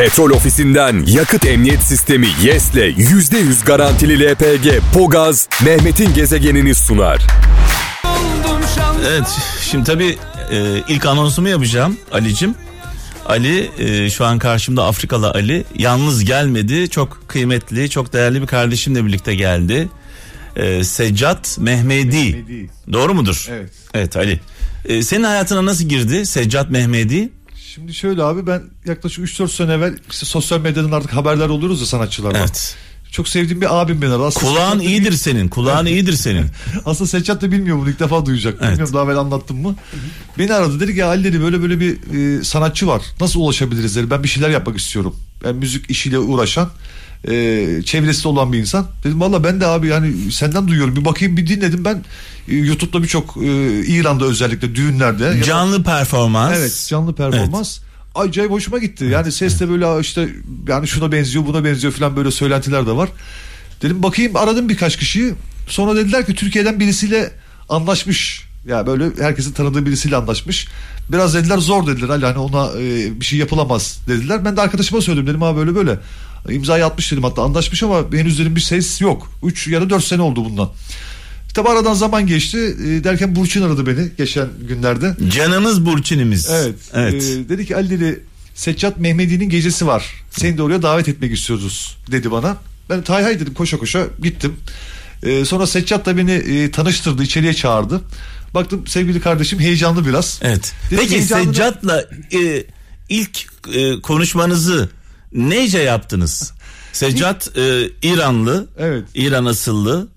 Petrol ofisinden yakıt emniyet sistemi YES'le %100 garantili LPG Pogaz Mehmet'in gezegenini sunar. Evet şimdi tabii e, ilk anonsumu yapacağım Ali'cim. Ali e, şu an karşımda Afrikalı Ali yalnız gelmedi çok kıymetli çok değerli bir kardeşimle birlikte geldi. E, Seccat Mehmedi. Mehmedi. Doğru mudur? Evet. Evet Ali. E, senin hayatına nasıl girdi Seccat Mehmedi? Şimdi şöyle abi ben yaklaşık 3-4 sene evvel işte sosyal medyadan artık haberler oluyoruz ya sanatçılarla. Evet. Çok sevdiğim bir abim beni aradı. Aslında Kulağın iyidir senin. Kulağın iyidir senin. Aslında Seccat da bilmiyor bunu ilk defa duyacak. Evet. Bilmiyorum daha evvel anlattım mı. Beni aradı dedi ki Ali dedi böyle böyle bir e, sanatçı var. Nasıl ulaşabiliriz dedi. Ben bir şeyler yapmak istiyorum. Ben müzik işiyle uğraşan e, çevresinde olan bir insan. Dedim valla ben de abi yani senden duyuyorum. Bir bakayım bir dinledim ben. E, YouTube'da birçok e, İran'da özellikle düğünlerde. ya Canlı performans. Evet canlı performans. Acayip hoşuma gitti. Yani ses de böyle işte yani şuna benziyor buna benziyor falan böyle söylentiler de var. Dedim bakayım aradım birkaç kişiyi. Sonra dediler ki Türkiye'den birisiyle anlaşmış. Ya böyle herkesin tanıdığı birisiyle anlaşmış. Biraz dediler zor dediler. Hani ona e, bir şey yapılamaz dediler. Ben de arkadaşıma söyledim dedim ha böyle böyle. İmzayı atmış dedim hatta anlaşmış ama henüz dedim bir ses yok. 3 ya da 4 sene oldu bundan. Tabi aradan zaman geçti. E, derken Burçin aradı beni geçen günlerde. Canımız Burçinimiz. Evet. Evet. Ee, dedi ki Ali dedi Seccat Mehmedi'nin gecesi var. Seni de oraya davet etmek istiyoruz dedi bana. Ben hay hay dedim koşa koşa gittim. Ee, sonra Seccat da beni e, tanıştırdı içeriye çağırdı. Baktım sevgili kardeşim heyecanlı biraz. Evet. Dedi ki Peki Seccat'la e, ilk e, konuşmanızı neyce yaptınız? Seccat e, İranlı. Evet. İran asıllı.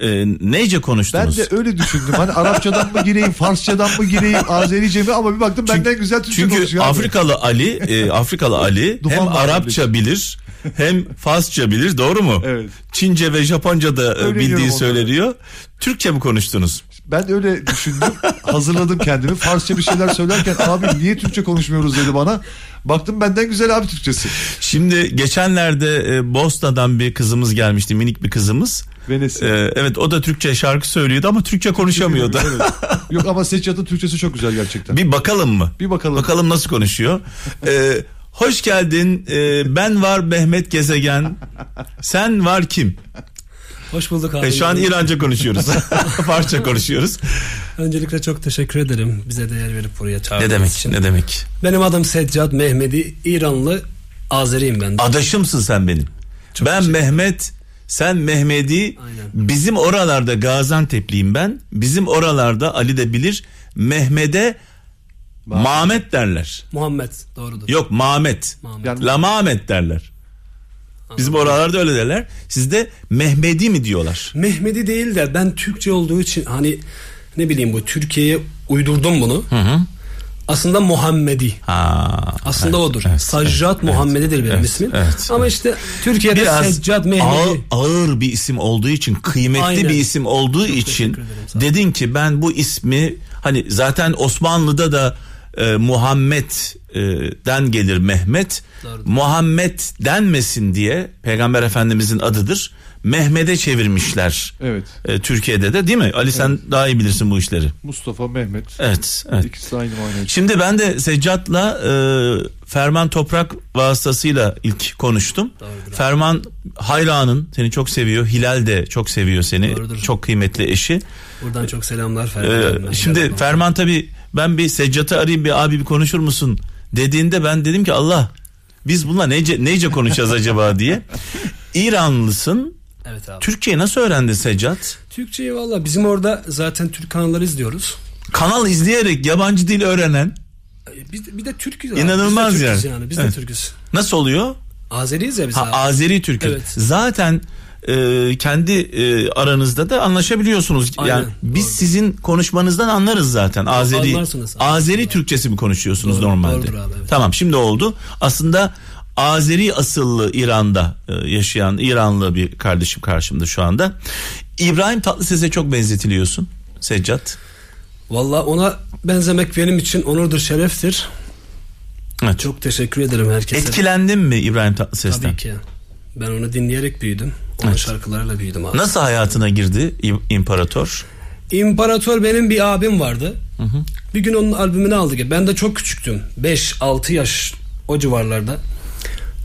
E, neyce Ben konuştunuz? de öyle düşündüm. Hani Arapçadan mı gireyim, Farsçadan mı gireyim, Azerice mi ama bir baktım benden güzel Türkçe Çünkü konuşuyor. abi. Afrikalı Ali, e, Afrikalı Ali hem Arapça bilir, hem Farsça bilir, doğru mu? Evet. Çince ve Japonca da e, Öğreniyorum bildiği söyleniyor. Türkçe mi konuştunuz? Ben de öyle düşündüm. Hazırladım kendimi. Farsça bir şeyler söylerken abi niye Türkçe konuşmuyoruz dedi bana. Baktım benden güzel abi Türkçesi. Şimdi geçenlerde e, Bosna'dan bir kızımız gelmişti, minik bir kızımız. Venesi. E, evet o da Türkçe şarkı söylüyordu ama Türkçe konuşamıyordu. Evet. Yok ama Seccat'ın Türkçesi çok güzel gerçekten. bir bakalım mı? Bir bakalım. Bakalım nasıl konuşuyor. E, hoş geldin. E, ben var Mehmet Gezegen. Sen var kim? Hoş bulduk abi. E, şu an İranca konuşuyoruz. Farsça konuşuyoruz. Öncelikle çok teşekkür ederim bize değer verip buraya çağırdığınız Ne demek? için. Ne demek? Benim adım Seccad Mehmedi. İranlı Azeriyim ben. de. Adaşımsın sen benim. ben Mehmet, sen Mehmedi. Aynen. Bizim oralarda Gaziantep'liyim ben. Bizim oralarda Ali de bilir. Mehmet'e Mahmet derler. Muhammed doğrudur. Yok Mahmet. Mahmet. Yani- La Mahmet derler. Bizim oralarda öyle derler. Sizde Mehmedi mi diyorlar? Mehmedi değil de ben Türkçe olduğu için hani ne bileyim bu Türkiye'ye uydurdum bunu. Aslında Muhammedi. Ha. Aslında evet, odur. evet, Sajjat evet, Muhammedi'dir benim evet, ismim. evet, Ama işte Türkiye'de Biraz Seccad Mehmedi. ağır, ağır bir isim olduğu için kıymetli Aynen. bir isim olduğu için teşekkür ederim, dedin ki ben bu ismi hani zaten Osmanlı'da da e, Muhammed'den gelir Mehmet. Doğrudur. Muhammed denmesin diye Peygamber Efendimizin adıdır. Mehmet'e çevirmişler. Evet. E, Türkiye'de de değil mi? Ali sen daha iyi bilirsin bu işleri. Mustafa, Mehmet. Evet, evet. İkisi aynı manaya. Şimdi ben de Seccat'la e, Ferman Toprak vasıtasıyla ilk konuştum. Doğrudur. Ferman hayranın seni çok seviyor. Hilal de çok seviyor seni. Doğrudur. Çok kıymetli eşi. Buradan çok selamlar E, Ferman. şimdi Ferman tabi ben bir Seccat'ı arayayım bir abi bir konuşur musun dediğinde ben dedim ki Allah biz bununla neyce, neyce konuşacağız acaba diye. İranlısın. Evet abi. Türkçeyi nasıl öğrendin Seccat? Türkçeyi valla bizim orada zaten Türk kanalları izliyoruz. Kanal izleyerek yabancı dil öğrenen Biz, bir de Türk'üz abi. İnanılmaz biz de Türk'üz yani. yani. Biz Evet. de Türk'üz. nasıl oluyor? Azeriyiz ya biz Ha, abi. Azeri Türk'ü. Evet. Zaten e, kendi e, aranızda da anlaşabiliyorsunuz. Aynen, yani biz doğru. sizin konuşmanızdan anlarız zaten. Azeri anlarsınız. Azeri Doğru. Türkçesi mi konuşuyorsunuz Doğru, normalde? doğrudur abi, evet. Tamam şimdi oldu. Aslında Azeri asıllı İran'da e, yaşayan İranlı bir kardeşim karşımda şu anda. İbrahim Tatlıses'e çok benzetiliyorsun Seccat. Valla ona benzemek benim için onurdur, şereftir. Evet. Çok teşekkür ederim herkese. Etkilendin mi İbrahim Tatlıses'ten? Tabii ki. Ben onu dinleyerek büyüdüm. Onun Evet. şarkılarıyla büyüdüm abi. Nasıl hayatına girdi İmparator? İmparator benim bir abim vardı. Bir gün onun albümünü aldık. Ben de çok küçüktüm. 5-6 yaş o civarlarda.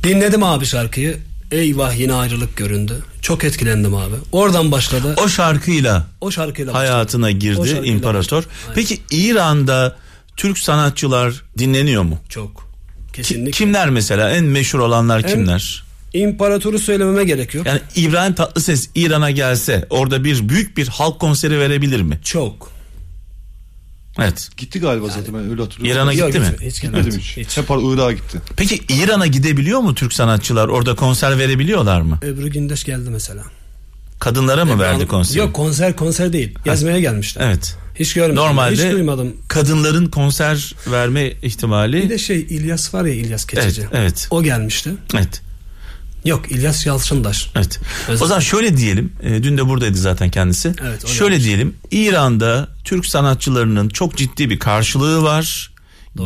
Dinledim abi şarkıyı. Eyvah yine ayrılık göründü. Çok etkilendim abi. Oradan başladı. O şarkıyla O şarkıyla başladı. hayatına O girdi şarkıyla imparator. Peki İran'da Türk sanatçılar dinleniyor mu? Çok. Kesinlikle. Kimler mesela en meşhur olanlar kimler? İmparatoru söylememe gerek yok. Yani İbrahim Tatlıses İran'a gelse orada bir büyük bir halk konseri verebilir mi? Çok. Evet. Gitti galiba zaten ben öyle hatırlıyorum. İran'a Yok, gitti mi? Hiç Gitmedim gelmedi. hiç. Hiç. Hep Irak'a gitti. Peki İran'a gidebiliyor mu Türk sanatçılar? Orada konser verebiliyorlar mı? Ebru Gündeş geldi mesela. Kadınlara mı verdi Hanım- konseri? Yok konser konser değil. Gezmeye gelmişler. Evet. Hiç görmedim. Normalde Hiç duymadım. kadınların konser verme ihtimali Bir de şey İlyas var ya İlyas Keçici. Evet, evet. O gelmişti. Evet. Yok İlyas Yalçındaş. Evet. Özel- O zaman şöyle diyelim. e, dün de buradaydı zaten kendisi. Evet, şöyle gelmiş. diyelim. İran'da Türk sanatçılarının çok ciddi bir karşılığı var.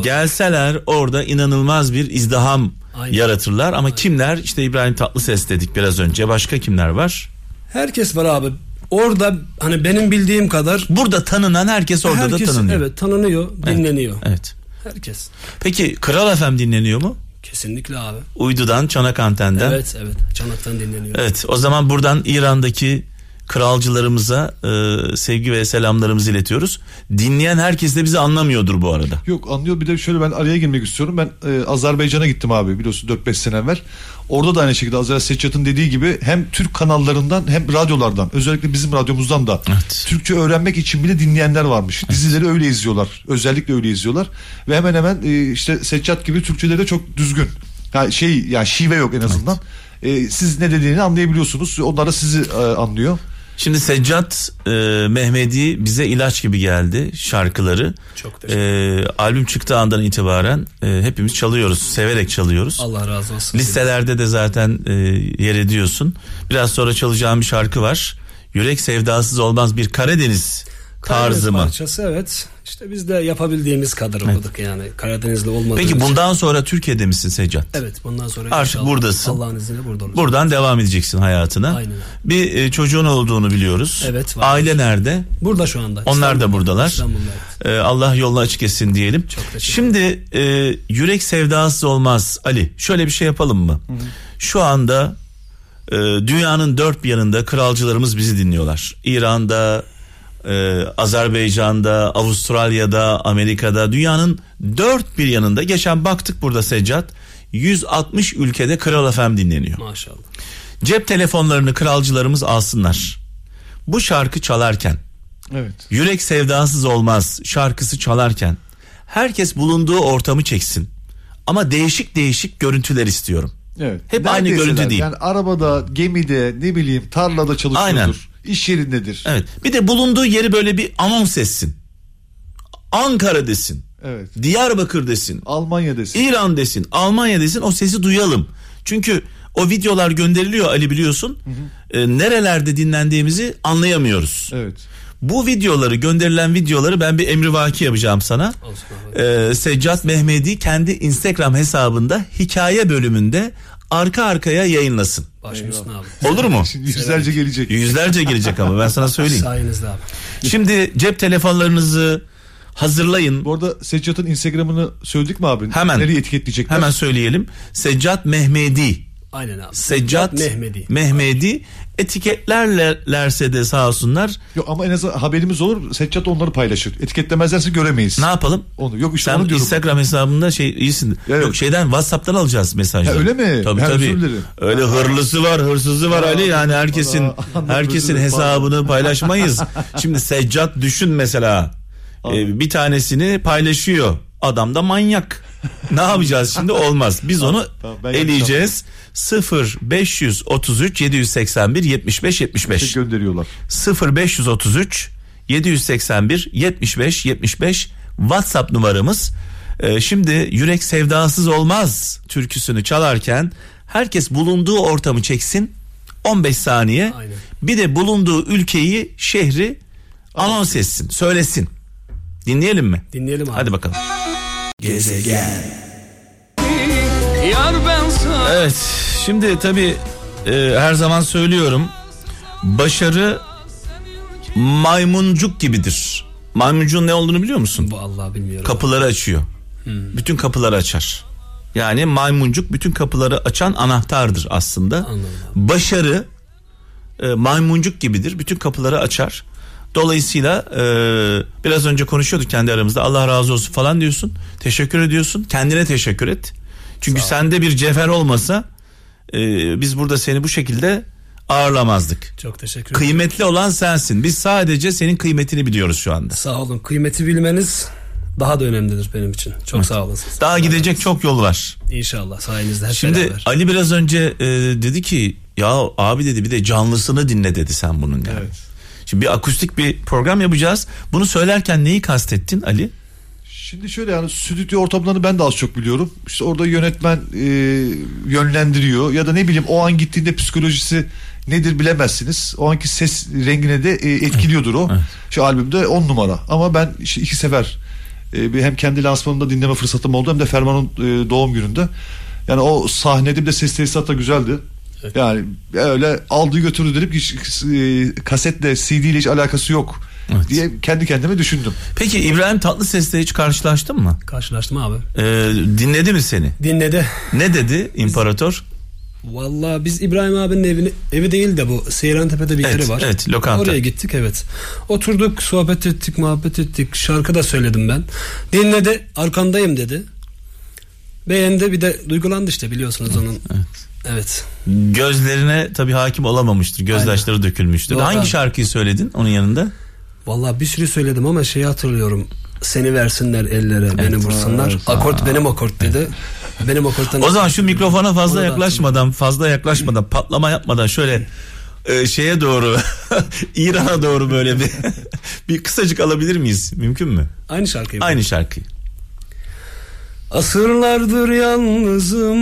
Gelseler orada inanılmaz bir izdiham Aynen. yaratırlar ama kimler? İşte İbrahim Tatlıses dedik biraz önce. Başka kimler var? Herkes var abi. Orada hani benim bildiğim kadar Burada tanınan herkes orada herkes da tanınıyor. evet tanınıyor, dinleniyor. Evet. Herkes. Peki Kral FM dinleniyor mu? Kesinlikle abi. Uydu'dan, Çanak Anten'den. Evet evet. Çanaktan dinleniyor. Evet o zaman buradan İran'daki kralcılarımıza e, sevgi ve selamlarımızı iletiyoruz. Dinleyen herkes de bizi anlamıyordur bu arada. Yok anlıyor bir de şöyle ben araya girmek istiyorum. Ben e, Azerbaycan'a gittim abi biliyorsun 4-5 sene evvel. Orada da aynı şekilde Azer Seccat'ın dediği gibi hem Türk kanallarından hem radyolardan özellikle bizim radyomuzdan da Evet. Türkçe öğrenmek için bile dinleyenler varmış. Dizileri öyle izliyorlar. Özellikle öyle izliyorlar. Ve hemen hemen e, işte Seccat gibi Türkçeleri de çok düzgün. Yani şey yani şive yok en azından. E, siz ne dediğini anlayabiliyorsunuz. Onlar da sizi e, anlıyor. Şimdi Seccat e, Mehmedi bize ilaç gibi geldi şarkıları. Çok teşekkür E, albüm çıktığı andan itibaren e, hepimiz çalıyoruz. Severek çalıyoruz. Allah razı olsun. Listelerde de zaten e, yer ediyorsun. Biraz sonra çalacağım bir şarkı var. Yürek sevdasız olmaz bir Karadeniz tarzı mı? parçası evet. İşte biz de yapabildiğimiz kadar okuduk yani. Karadenizli olmadığımız Peki için. bundan sonra Türkiye'de misin Seccat? Evet bundan sonra Artık buradasın. Allah'ın izniyle burada olacağız. Buradan devam edeceksin hayatına. Aynen. Bir e, çocuğun olduğunu biliyoruz. Evet, var. Aile nerede? Burada şu anda. Onlar da İstanbul'da. buradalar. İstanbul'da evet. E, Allah yolunu açık etsin diyelim. Çok teşekkür Şimdi e, yürek sevdasız olmaz Ali. Şöyle bir şey yapalım mı? Şu anda e, dünyanın dört bir yanında kralcılarımız bizi dinliyorlar. İran'da, e, Azerbaycan'da, Avustralya'da, Amerika'da dünyanın dört bir yanında. Geçen baktık burada Seccat 160 ülkede Kral FM dinleniyor. Maşallah. Cep telefonlarını kralcılarımız alsınlar. Bu şarkı çalarken Evet. Yürek sevdasız olmaz şarkısı çalarken herkes bulunduğu ortamı çeksin. Ama değişik değişik görüntüler istiyorum. Evet. Hep aynı görüntü değil. Yani arabada, gemide, ne bileyim tarlada çalışıyordur. Aynen. İş yerindedir. Evet. Bir de bulunduğu yeri böyle bir anons etsin. Ankara desin. Evet. Diyarbakır desin. Almanya desin. İran desin. Almanya desin. O sesi duyalım. Çünkü o videolar gönderiliyor Ali biliyorsun. Ee, nerelerde dinlendiğimizi anlayamıyoruz. Evet. Bu videoları gönderilen videoları ben bir emrivaki yapacağım sana. Ee, Seccat Mehmedi kendi Instagram hesabında hikaye bölümünde arka arkaya yayınlasın. Başım üstüne abi. Olur mu? Şimdi yüzlerce gelecek. Yüzlerce gelecek ama ben sana söyleyeyim. Sayenizde abi. Şimdi cep telefonlarınızı hazırlayın. Bu arada Seccat'ın Instagram'ını söyledik mi abi? Hemen. Nereye etiketleyecekler? Hemen söyleyelim. Seccat Mehmedi. Aynen abi. Seccat Mehmedi. Mehmedi etiketlerlerse de sağ olsunlar. Yok ama en azından haberimiz olur. Seccat onları paylaşır. Etiketlemezlerse göremeyiz. Ne yapalım? Onu yok işte Sen onu diyorum. Instagram hesabında şey iyisin. Evet. Yok şeyden WhatsApp'tan alacağız mesajları. Ha, öyle mi? Tabii Ha, tabii. Öyle hırlısı var, hırsızı var Aa, Ali. Yani herkesin anladım, herkesin hesabını paylaşmayız. Şimdi Seccat düşün mesela. Ee, bir tanesini paylaşıyor. Adam da manyak. Ne yapacağız şimdi? Olmaz. Biz onu tamam, eleyeceğiz. 0 533 781 75 75 Şey gönderiyorlar. 0533 781 75 75 WhatsApp numaramız. Ee, şimdi yürek sevdasız olmaz türküsünü çalarken herkes bulunduğu ortamı çeksin 15 saniye. Aynen. Bir de bulunduğu ülkeyi, şehri anons etsin, söylesin. Dinleyelim mi? Dinleyelim abi. Hadi bakalım. Sana Evet, şimdi tabii e, her zaman söylüyorum. Başarı maymuncuk gibidir. Maymuncuğun ne olduğunu biliyor musun? Bu Allah bilmiyorum. Kapıları açıyor. Bütün kapıları açar. Yani maymuncuk bütün kapıları açan anahtardır aslında. Anladım. Başarı e, maymuncuk gibidir. Bütün kapıları açar. Dolayısıyla e, biraz önce konuşuyorduk kendi aramızda. Allah razı olsun falan diyorsun. Teşekkür ediyorsun. Kendine teşekkür et. Çünkü sende bir cevher olmasa e, biz burada seni bu şekilde ağırlamazdık. Çok teşekkür ederim. Kıymetli olan sensin. Biz sadece senin kıymetini biliyoruz şu anda. Sağ olun. Kıymeti bilmeniz daha da önemlidir benim için. Çok sağ olun siz. Daha gidecek çok yol var. İnşallah sayenizde hep Şimdi beraber. Ali biraz önce e, dedi ki ya abi dedi bir de canlısını dinle dedi sen bunun yani. Evet. Şimdi bir akustik bir program yapacağız. Bunu söylerken neyi kastettin Ali? Şimdi şöyle yani stüdyo ortamlarını ben de az çok biliyorum. İşte orada yönetmen e, yönlendiriyor ya da ne bileyim o an gittiğinde psikolojisi nedir bilemezsiniz. O anki ses rengine de e, etkiliyordur o. Şu albümde 10 numara ama ben işte iki sefer e, bir hem kendi lansmanında dinleme fırsatım oldu hem de Ferman'ın e, doğum gününde. Yani o sahnede bir de ses tesisat da güzeldi. Yani öyle aldığı götürdü dedim ki e, kasetle CD ile hiç alakası yok Evet. diye kendi kendime düşündüm. Peki İbrahim Tatlıses'le hiç karşılaştın mı? Karşılaştım abi. Ee, dinledi mi seni? Dinledi. Ne dedi imparator? Vallahi biz İbrahim abinin evini, evi değil de bu Seyrantepe'de bir Evet, yeri var. evet, lokanta. Oraya gittik evet. Oturduk sohbet ettik muhabbet ettik. Şarkı da söyledim ben. Dinledi arkandayım dedi. Beğendi bir de duygulandı işte biliyorsunuz onun. Evet. Gözlerine tabii hakim olamamıştır. Gözyaşları dökülmüştür. Doğru Hangi şarkıyı söyledin onun yanında? Vallahi bir sürü söyledim ama şeyi hatırlıyorum. Seni versinler ellere beni vursunlar. Akort benim akort dedi. Benim akorttan O zaman şu mikrofona fazla yaklaşmadan, fazla yaklaşmadan, patlama yapmadan şöyle e, şeye doğru, İran'a doğru böyle bir bir kısacık alabilir miyiz? Mümkün mü? Aynı şarkıyı. Aynı şarkıyı. Asırlardır yalnızım.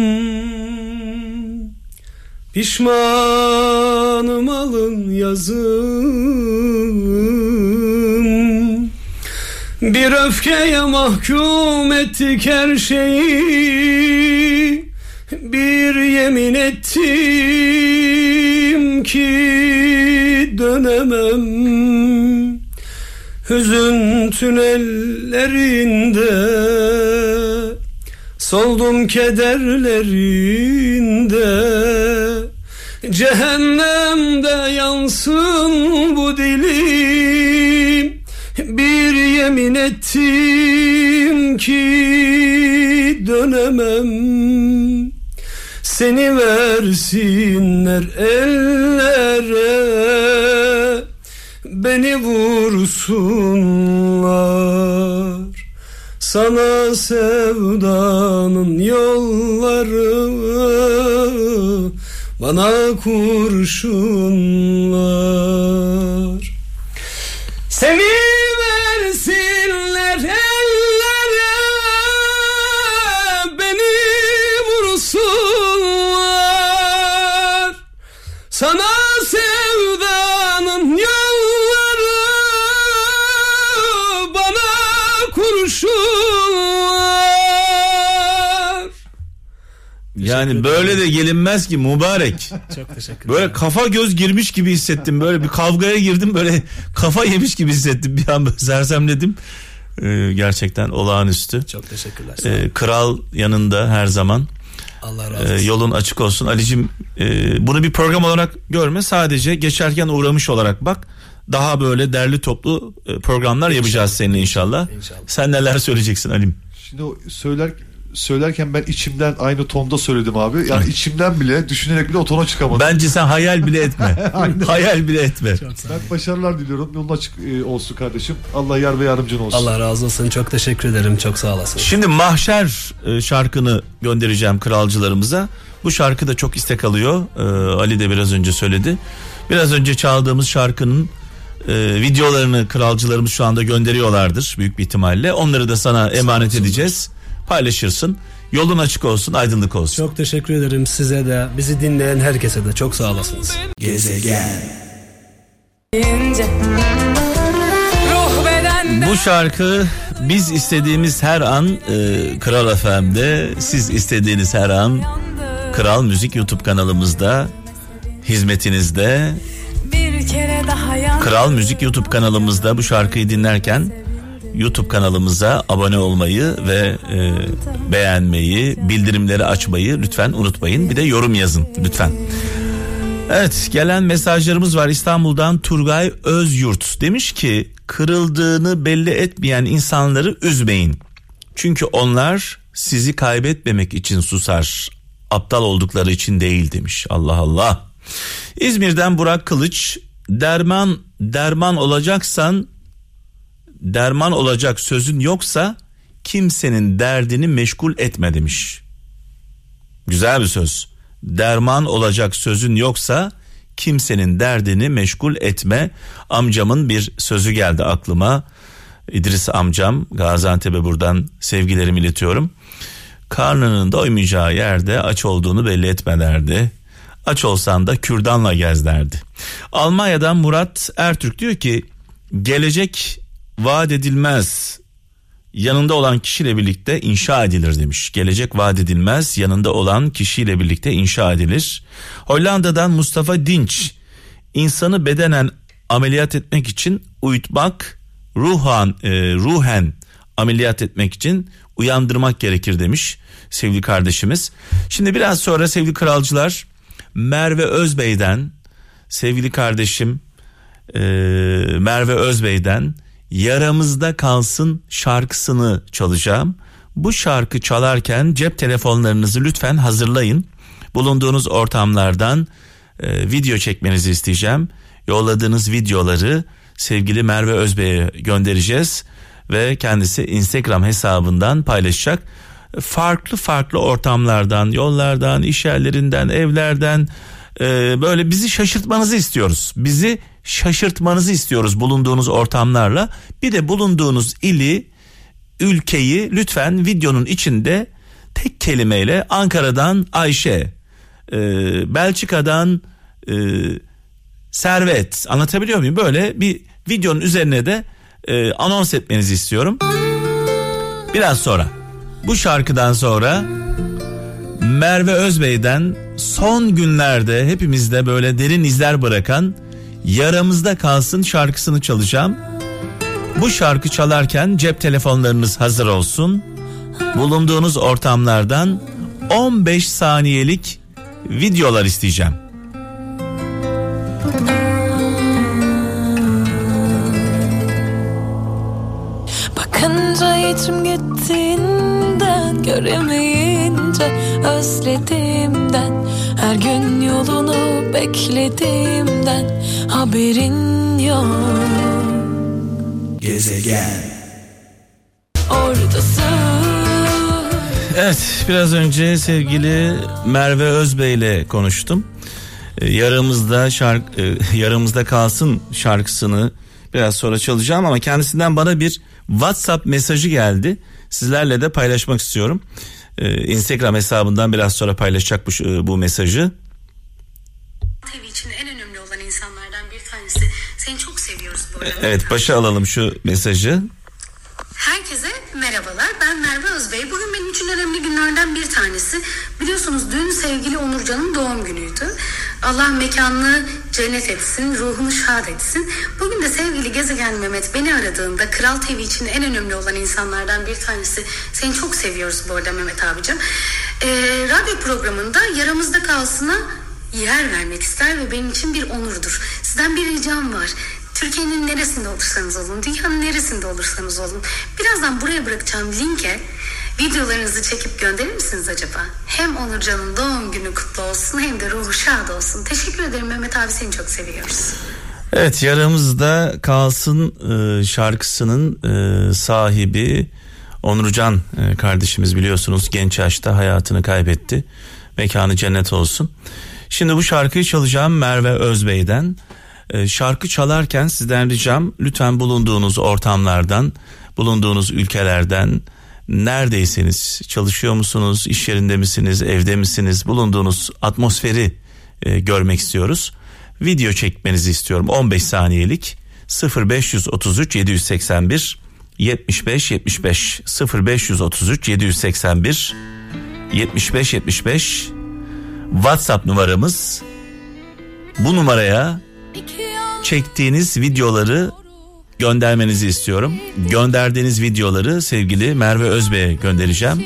Pişmanım alın yazım Bir öfkeye mahkum ettik her şeyi. Bir yemin ettim ki dönemem. Hüzün tünellerinde Soldum kederlerinde Cehennemde yansın bu dilim. Bir yemin ettim ki dönemem. Seni versinler ellere Beni vursunlar Sana sevdanın yolları Bana kurşunlar. Seni Yani böyle de gelinmez ki mübarek. Çok teşekkür Böyle kafa göz girmiş gibi hissettim. Böyle bir kavgaya girdim böyle kafa yemiş gibi hissettim. Bir an böyle sersemledim. Ee, gerçekten olağanüstü. Çok teşekkürler. Ee, kral yanında her zaman. Allah razı Ee, olsun. yolun açık olsun. Ali'cim e, bunu bir program olarak görme. Sadece geçerken uğramış olarak bak. Daha böyle derli toplu e, programlar yapacağız seninle inşallah. İnşallah. Sen neler söyleyeceksin Ali'm? Şimdi o söyler söylerken ben içimden aynı tonda söyledim abi. Yani içimden bile düşünerek bile o tona çıkamadım. Bence sen hayal bile etme. hayal bile etme. Çok sağ Ben başarılar diliyorum. Yolun açık e, olsun kardeşim. Allah yar ve yardımcın olsun. Allah razı olsun. Çok teşekkür ederim. Çok sağ olasın. Şimdi Mahşer e, şarkını göndereceğim kralcılarımıza. Bu şarkı da çok istek alıyor. Ee, Ali de biraz önce söyledi. Biraz önce çaldığımız şarkının e, videolarını kralcılarımız şu anda gönderiyorlardır büyük bir ihtimalle. Onları da sana emanet edeceğiz. Paylaşırsın. Yolun açık olsun, aydınlık olsun. Çok teşekkür ederim size de, bizi dinleyen herkese de. Çok sağ olasınız. Beden Bu şarkı biz istediğimiz her an e, Kral FM'de, siz istediğiniz her an Kral Müzik YouTube kanalımızda hizmetinizde. bir kere daha yan. Kral Müzik YouTube kanalımızda bu şarkıyı dinlerken YouTube kanalımıza abone olmayı ve e, beğenmeyi, bildirimleri açmayı lütfen unutmayın. Bir de yorum yazın lütfen. Evet gelen mesajlarımız var İstanbul'dan Turgay Özyurt demiş ki kırıldığını belli etmeyen insanları üzmeyin. Çünkü onlar sizi kaybetmemek için susar. Aptal oldukları için değil demiş. Allah Allah. İzmir'den Burak Kılıç derman derman olacaksan derman olacak sözün yoksa kimsenin derdini meşgul etme demiş. Güzel bir söz. Derman olacak sözün yoksa kimsenin derdini meşgul etme. Amcamın bir sözü geldi aklıma. İdris amcam Gaziantep'e buradan sevgilerimi iletiyorum. Karnının doymayacağı yerde aç olduğunu belli etme derdi. Aç olsan da kürdanla gez derdi. Almanya'dan Murat Ertürk diyor ki gelecek vaat edilmez yanında olan kişiyle birlikte inşa edilir demiş. Gelecek vaat edilmez yanında olan kişiyle birlikte inşa edilir. Hollanda'dan Mustafa Dinç insanı bedenen ameliyat etmek için uyutmak ruhan e, ruhen ameliyat etmek için uyandırmak gerekir demiş sevgili kardeşimiz. Şimdi biraz sonra sevgili kralcılar Merve Özbey'den sevgili kardeşim e, Merve Özbey'den yaramızda kalsın şarkısını çalacağım. Bu şarkı çalarken cep telefonlarınızı lütfen hazırlayın. Bulunduğunuz ortamlardan e, video çekmenizi isteyeceğim. Yolladığınız videoları sevgili Merve Özbey'e göndereceğiz ve kendisi Instagram hesabından paylaşacak. Farklı farklı ortamlardan, yollardan, iş yerlerinden, evlerden e, böyle bizi şaşırtmanızı istiyoruz. Bizi şaşırtmanızı istiyoruz bulunduğunuz ortamlarla. Bir de bulunduğunuz ili, ülkeyi lütfen videonun içinde tek kelimeyle Ankara'dan Ayşe, e, Belçika'dan e, Servet anlatabiliyor muyum? Böyle bir videonun üzerine de e, anons etmenizi istiyorum. Biraz sonra bu şarkıdan sonra Merve Özbey'den son günlerde hepimizde böyle derin izler bırakan Yaramızda Kalsın şarkısını çalacağım. Bu şarkı çalarken cep telefonlarınız hazır olsun. Bulunduğunuz ortamlardan 15 saniyelik videolar isteyeceğim. Bakınca içim gittiğinden Göremeyince özlediğimden Her gün yolunu beklediğimden Haberin yok Gezegen Oradasın Evet biraz önce sevgili Merve Özbey ile konuştum. Ee, Yaramızda şark e, yaramızda kalsın şarkısını biraz sonra çalacağım ama kendisinden bana bir WhatsApp mesajı geldi. Sizlerle de paylaşmak istiyorum. Ee, Instagram hesabından biraz sonra paylaşacak bu, e, bu mesajı. TV için en seviyoruz bu arada. Evet başa alalım şu mesajı. Herkese merhabalar. Ben Merve Özbey. Bugün benim için önemli günlerden bir tanesi. Biliyorsunuz dün sevgili Onurcan'ın doğum günüydü. Allah mekanını cennet etsin, ruhunu şad etsin. Bugün de sevgili Gezegen Mehmet beni aradığında Kral TV için en önemli olan insanlardan bir tanesi. Seni çok seviyoruz bu arada Mehmet abicim. Ee, radyo programında yaramızda kalsına yer vermek ister ve benim için bir onurdur. Sizden bir ricam var. Türkiye'nin neresinde olursanız olun, dünyanın neresinde olursanız olun. Birazdan buraya bırakacağım linke videolarınızı çekip gönderir misiniz acaba? Hem Onurcan'ın doğum günü kutlu olsun hem de ruhu şad olsun. Teşekkür ederim Mehmet abi seni çok seviyoruz. Evet yaramızda kalsın e, şarkısının e, sahibi Onurcan e, kardeşimiz biliyorsunuz genç yaşta hayatını kaybetti. Mekanı cennet olsun. Şimdi bu şarkıyı çalacağım Merve Özbey'den. E, şarkı çalarken sizden ricam lütfen bulunduğunuz ortamlardan, bulunduğunuz ülkelerden neredeyseniz çalışıyor musunuz, iş yerinde misiniz, evde misiniz, bulunduğunuz atmosferi e, görmek istiyoruz. Video çekmenizi istiyorum. 15 saniyelik. 0533 781 75 75 0533 781 75 75 WhatsApp numaramız. Bu numaraya çektiğiniz videoları göndermenizi istiyorum. Gönderdiğiniz videoları sevgili Merve Özbey'e göndereceğim.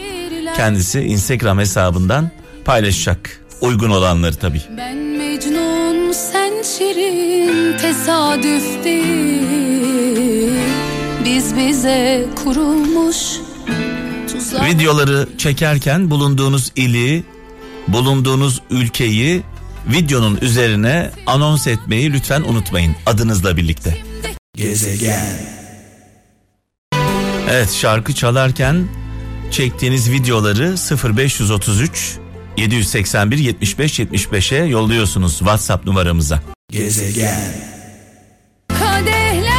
Kendisi Instagram hesabından paylaşacak. Uygun olanları tabii. Ben Mecnun sen Şirin tesadüf değil Biz bize kurulmuş tuzak Videoları çekerken bulunduğunuz ili, bulunduğunuz ülkeyi videonun üzerine anons etmeyi lütfen unutmayın adınızla birlikte. Evet şarkı çalarken çektiğiniz videoları 0533 781 75 75'e yolluyorsunuz WhatsApp numaramıza. kadehler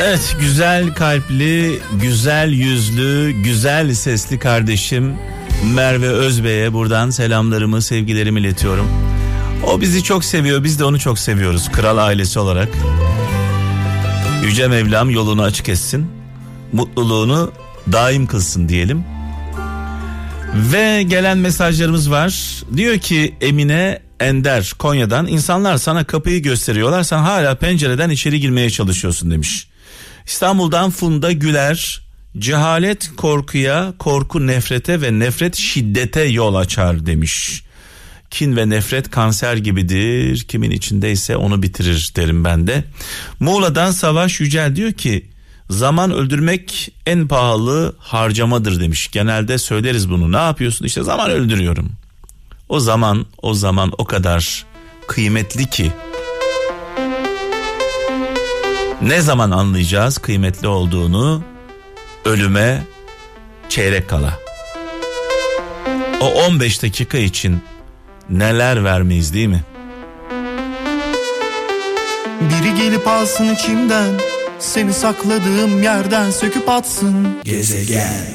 Evet güzel kalpli, güzel yüzlü, güzel sesli kardeşim Merve Özbey'e buradan selamlarımı, sevgilerimi iletiyorum. O bizi çok seviyor, biz de onu çok seviyoruz kral ailesi olarak. Yüce Mevlam yolunu açık etsin, mutluluğunu daim kılsın diyelim. Ve gelen mesajlarımız var. Diyor ki Emine Ender Konya'dan insanlar sana kapıyı gösteriyorlar sen hala pencereden içeri girmeye çalışıyorsun demiş. İstanbul'dan Funda Güler cehalet korkuya, korku nefrete ve nefret şiddete yol açar demiş. Kin ve nefret kanser gibidir. Kimin içindeyse onu bitirir derim ben de. Muğla'dan Savaş Yücel diyor ki zaman öldürmek en pahalı harcamadır demiş. Genelde söyleriz bunu. Ne yapıyorsun? İşte zaman öldürüyorum. O zaman o zaman o kadar kıymetli ki. Ne zaman anlayacağız kıymetli olduğunu? Ölüme çeyrek kala. O 15 dakika için neler vermeyiz değil mi? Biri gelip alsın içimden Seni sakladığım yerden söküp atsın Gezegen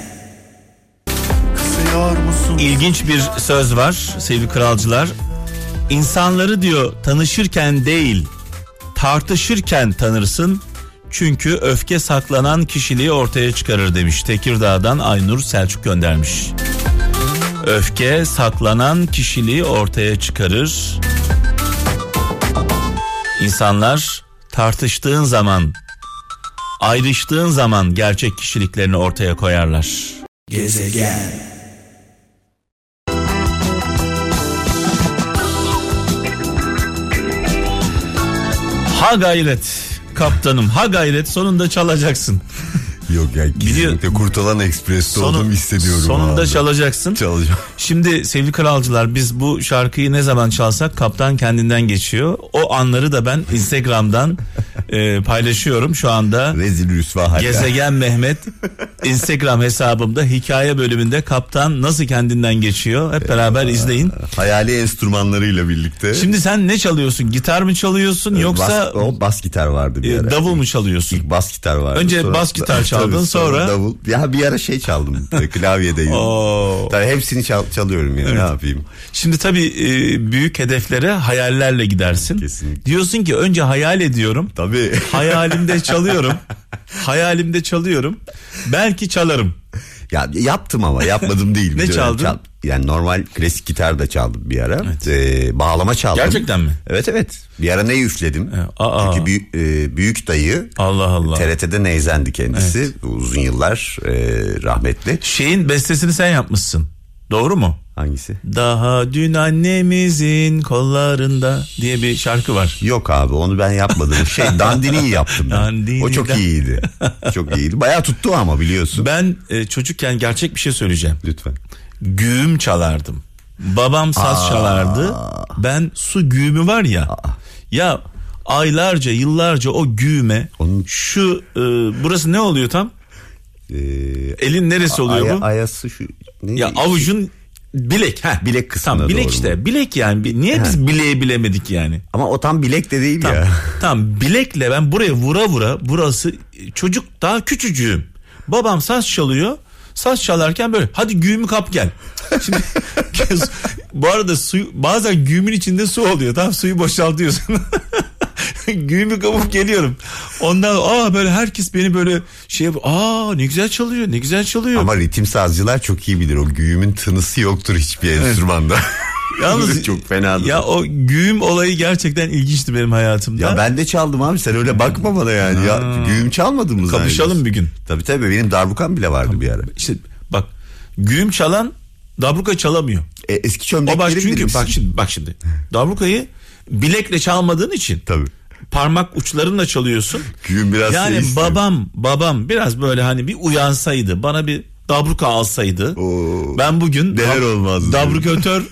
Kısıyor musun? İlginç bir söz var sevgili kralcılar. İnsanları diyor tanışırken değil tartışırken tanırsın. Çünkü öfke saklanan kişiliği ortaya çıkarır demiş. Tekirdağ'dan Aynur Selçuk göndermiş. Öfke saklanan kişiliği ortaya çıkarır. İnsanlar tartıştığın zaman, ayrıştığın zaman gerçek kişiliklerini ortaya koyarlar. Gezegen Ha gayret kaptanım ha gayret sonunda çalacaksın. Yok ya kesinlikle Kurtalan Ekspres'te Sonu- olduğumu hissediyorum. Sonunda çalacaksın. Çalacağım. Şimdi sevgili kralcılar biz bu şarkıyı ne zaman çalsak kaptan kendinden geçiyor. O anları da ben Instagram'dan e, paylaşıyorum şu anda. Rezil rüsva. Gezegen Mehmet Instagram hesabımda hikaye bölümünde kaptan nasıl kendinden geçiyor hep beraber izleyin. Hayali enstrümanlarıyla birlikte. Şimdi sen ne çalıyorsun? Gitar mı çalıyorsun yoksa bas, o bas gitar vardı bir e, ara. davul mu çalıyorsun? İlk bas gitar vardı. Önce bas gitar çaldın, Tabii, sonra- davul. Ya bir ara şey çaldım. e, klavyedeydim. Oo. Tabii hepsini çal- çalıyorum ya. Ne yapayım? Şimdi tabii e, büyük hedeflere hayallerle gidersin. Kesinlikle. Diyorsun ki önce hayal ediyorum. Tabii. Hayalimde çalıyorum. Hayalimde çalıyorum. Belki çalarım. Ya yaptım ama yapmadım değil. Ne çaldın? Yani normal klasik gitar da çaldım bir ara. Ee, bağlama çaldım. Gerçekten mi? Evet evet. Bir ara ne üfledim. E, aa. Çünkü büyük, e, büyük dayı Allah Allah. TRT'de neyzendi kendisi. Uzun yıllar e, rahmetli. Şeyin bestesini sen yapmışsın. Doğru mu? Hangisi? Daha dün annemizin kollarında diye bir şarkı var. Yok abi onu ben yapmadım. Şey dandiniyi yaptım ben. Dandini o çok iyiydi. Çok iyiydi. Bayağı tuttu ama biliyorsun. Ben e, çocukken gerçek bir şey söyleyeceğim. Lütfen. Güğüm çalardım. Babam saz çalardı. Ben su güğümü var ya. Ya aylarca yıllarca o güğüme Onun- şu e, burası ne oluyor tam? Ee, Elin neresi oluyor aya- bu? Ayası şu. Ne? Ya avucun bilek ha Bilek kısmına Tamam bilek doğru işte. Bilek yani. Niye biz bileği bilemedik yani? Ama o tam bilek de değil Tamam. ya. tamam bilekle ben buraya vura vura burası çocuk daha küçücüğüm. Babam saz çalıyor. Saz çalarken böyle hadi güğümü kap gel. Şimdi bu arada su bazen güğümün içinde su oluyor. Tamam suyu boşaltıyorsun. güğümü kapıp geliyorum. Ondan aa böyle herkes beni böyle şey yap- aa ne güzel çalıyor ne güzel çalıyor. Ama ritim sazcılar çok iyi bilir. O güğümün tınısı yoktur hiçbir enstrümanda. Yalnız çok fenadır. Ya o güğüm olayı gerçekten ilginçti benim hayatımda. Ya ben de çaldım abi sen öyle bakma bana yani. Ya güğüm çalmadın mı Kapışalım bir gün. Tabii tabii benim darbukam bile vardı bir ara. İşte bak güğüm çalan dabruka çalamıyor. E, eski çömlekleri bilir çünkü bak şimdi bak şimdi. Dabrukayı bilekle çalmadığın için Tabii. parmak uçlarınla çalıyorsun. Güğüm biraz yani babam babam biraz böyle hani bir uyansaydı bana bir dabruka alsaydı Oo. ben bugün Neler olmazdı dabrukatör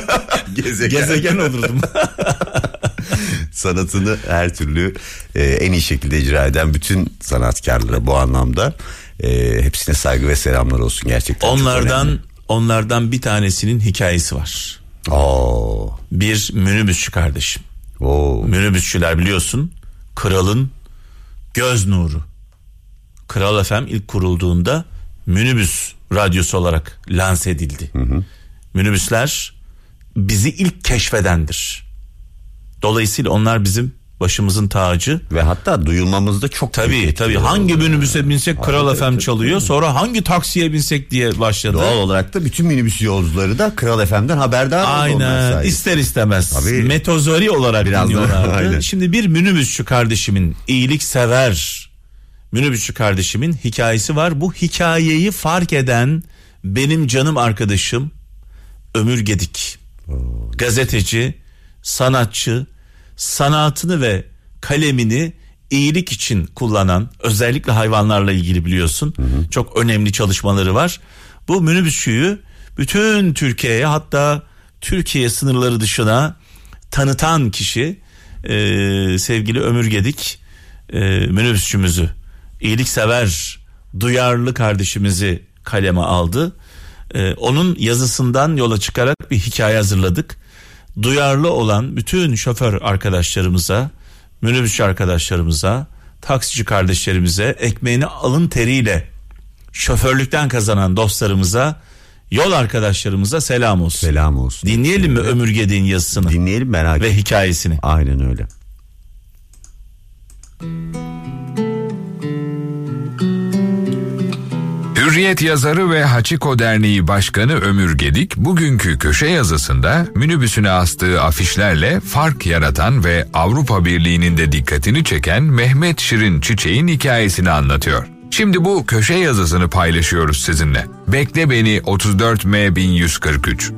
Gezegen. gezegen olurdum. sanatını her türlü e, en iyi şekilde icra eden bütün sanatkarlara bu anlamda e, hepsine saygı ve selamlar olsun gerçekten. onlardan onlardan bir tanesinin hikayesi var. Oo. Bir minibüsçü kardeşim. Oo. Minibüsçüler biliyorsun kralın göz nuru. Kral FM ilk kurulduğunda minibüs radyosu olarak lanse edildi. Minibüsler bizi ilk keşfedendir. Dolayısıyla onlar bizim başımızın tacı. Ve hatta duyulmamızda çok Tabii tabii hangi minibüse binsek Kral tabii, FM çalıyor. Sonra hangi taksiye binsek diye başladı. Doğal olarak da bütün minibüs yolcuları da Kral FM'den haberdar Aynen ister istemez Tabii. metozori olarak Biraz dinliyorlardı. Şimdi bir minibüsçü kardeşimin iyiliksever minibüsçü kardeşimin hikayesi var. Bu hikayeyi fark eden benim canım arkadaşım Ömür Gedik. Gazeteci, sanatçı, sanatını ve kalemini iyilik için kullanan özellikle hayvanlarla ilgili biliyorsun çok önemli çalışmaları var. Bu minibüsçüyü bütün Türkiye'ye hatta Türkiye sınırları dışına tanıtan kişi e, sevgili Ömür Gedik e, minibüsçümüzü iyiliksever duyarlı kardeşimizi kaleme aldı. E, onun yazısından yola çıkarak bir hikaye hazırladık. Duyarlı olan bütün şoför arkadaşlarımıza, minibüsçü arkadaşlarımıza, taksici kardeşlerimize, ekmeğini alın teriyle şoförlükten kazanan dostlarımıza, yol arkadaşlarımıza selam olsun. Selam olsun. Dinleyelim mi Ömür Gedik'in yazısını Dinleyelim merak ve hikayesini? Aynen öyle. Hürriyet yazarı ve Hachiko Derneği Başkanı Ömür Gedik bugünkü köşe yazısında minibüsüne astığı afişlerle fark yaratan ve Avrupa Birliği'nin de dikkatini çeken Mehmet Şirin Çiçek'in hikayesini anlatıyor. Şimdi bu köşe yazısını paylaşıyoruz sizinle. Bekle beni 34M 1143.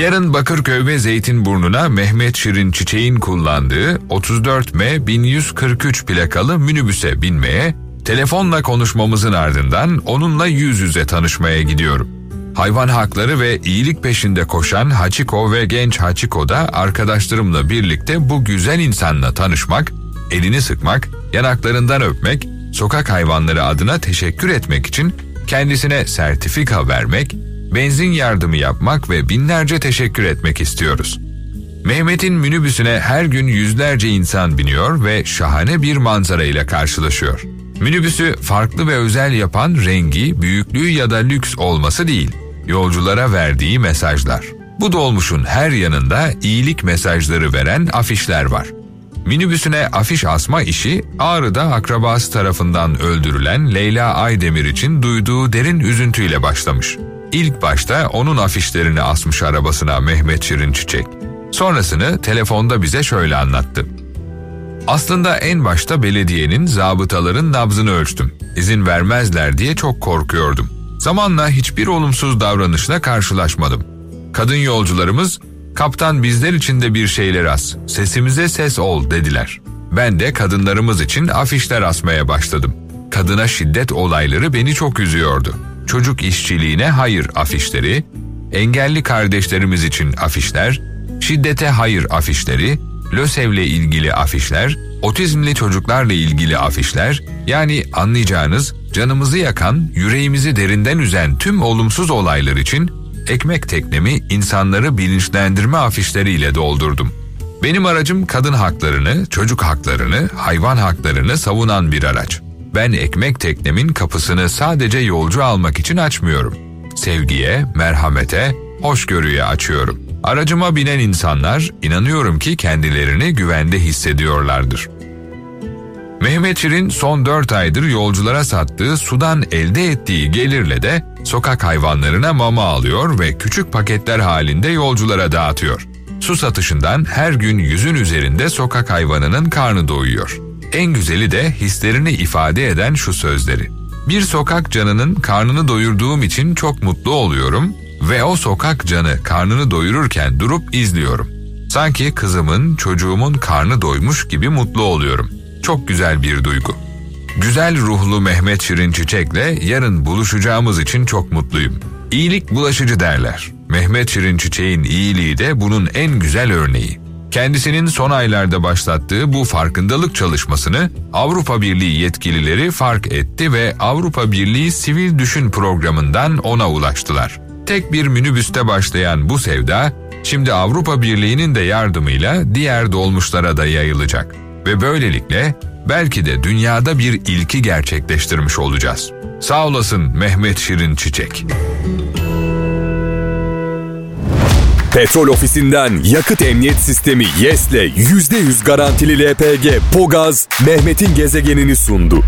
Yarın Bakırköy ve Zeytinburnu'na Mehmet Şirin Çiçek'in kullandığı 34M 1143 plakalı minibüse binmeye, telefonla konuşmamızın ardından onunla yüz yüze tanışmaya gidiyorum. Hayvan hakları ve iyilik peşinde koşan Hachiko ve genç Hachiko da arkadaşlarımla birlikte bu güzel insanla tanışmak, elini sıkmak, yanaklarından öpmek, sokak hayvanları adına teşekkür etmek için kendisine sertifika vermek, benzin yardımı yapmak ve binlerce teşekkür etmek istiyoruz. Mehmet'in minibüsüne her gün yüzlerce insan biniyor ve şahane bir manzara ile karşılaşıyor. Minibüsü farklı ve özel yapan rengi, büyüklüğü ya da lüks olması değil, yolculara verdiği mesajlar. Bu dolmuşun her yanında iyilik mesajları veren afişler var. Minibüsüne afiş asma işi Ağrı'da akrabası tarafından öldürülen Leyla Aydemir için duyduğu derin üzüntüyle başlamış. İlk başta onun afişlerini asmış arabasına Mehmet Şirin Çiçek. Sonrasını telefonda bize şöyle anlattı. Aslında en başta belediyenin zabıtaların nabzını ölçtüm. İzin vermezler diye çok korkuyordum. Zamanla hiçbir olumsuz davranışla karşılaşmadım. Kadın yolcularımız, kaptan bizler için de bir şeyler as, sesimize ses ol dediler. Ben de kadınlarımız için afişler asmaya başladım. Kadına şiddet olayları beni çok üzüyordu. Çocuk işçiliğine hayır afişleri, engelli kardeşlerimiz için afişler, şiddete hayır afişleri, LÖSEV'le ilgili afişler, otizmli çocuklarla ilgili afişler, yani anlayacağınız canımızı yakan, yüreğimizi derinden üzen tüm olumsuz olaylar için ekmek teknemi insanları bilinçlendirme afişleriyle doldurdum. Benim aracım kadın haklarını, çocuk haklarını, hayvan haklarını savunan bir araç. Ben ekmek teknemin kapısını sadece yolcu almak için açmıyorum. Sevgiye, merhamete, hoşgörüye açıyorum. Aracıma binen insanlar inanıyorum ki kendilerini güvende hissediyorlardır. Mehmet Şirin son 4 aydır yolculara sattığı sudan elde ettiği gelirle de sokak hayvanlarına mama alıyor ve küçük paketler halinde yolculara dağıtıyor. Su satışından her gün yüzün üzerinde sokak hayvanının karnı doyuyor. En güzeli de hislerini ifade eden şu sözleri. Bir sokak canının karnını doyurduğum için çok mutlu oluyorum ve o sokak canı karnını doyururken durup izliyorum. Sanki kızımın, çocuğumun karnı doymuş gibi mutlu oluyorum. Çok güzel bir duygu. Güzel ruhlu Mehmet Şirin Çiçek'le yarın buluşacağımız için çok mutluyum. İyilik bulaşıcı derler. Mehmet Şirin Çiçek'in iyiliği de bunun en güzel örneği. Kendisinin son aylarda başlattığı bu farkındalık çalışmasını Avrupa Birliği yetkilileri fark etti ve Avrupa Birliği Sivil Düşün programından ona ulaştılar. Tek bir minibüste başlayan bu sevda şimdi Avrupa Birliği'nin de yardımıyla diğer dolmuşlara da yayılacak ve böylelikle belki de dünyada bir ilki gerçekleştirmiş olacağız. Sağ olasın Mehmet Şirin Çiçek. Petrol ofisinden yakıt emniyet sistemi YES'le %100 garantili LPG Pogaz Mehmet'in gezegenini sundu.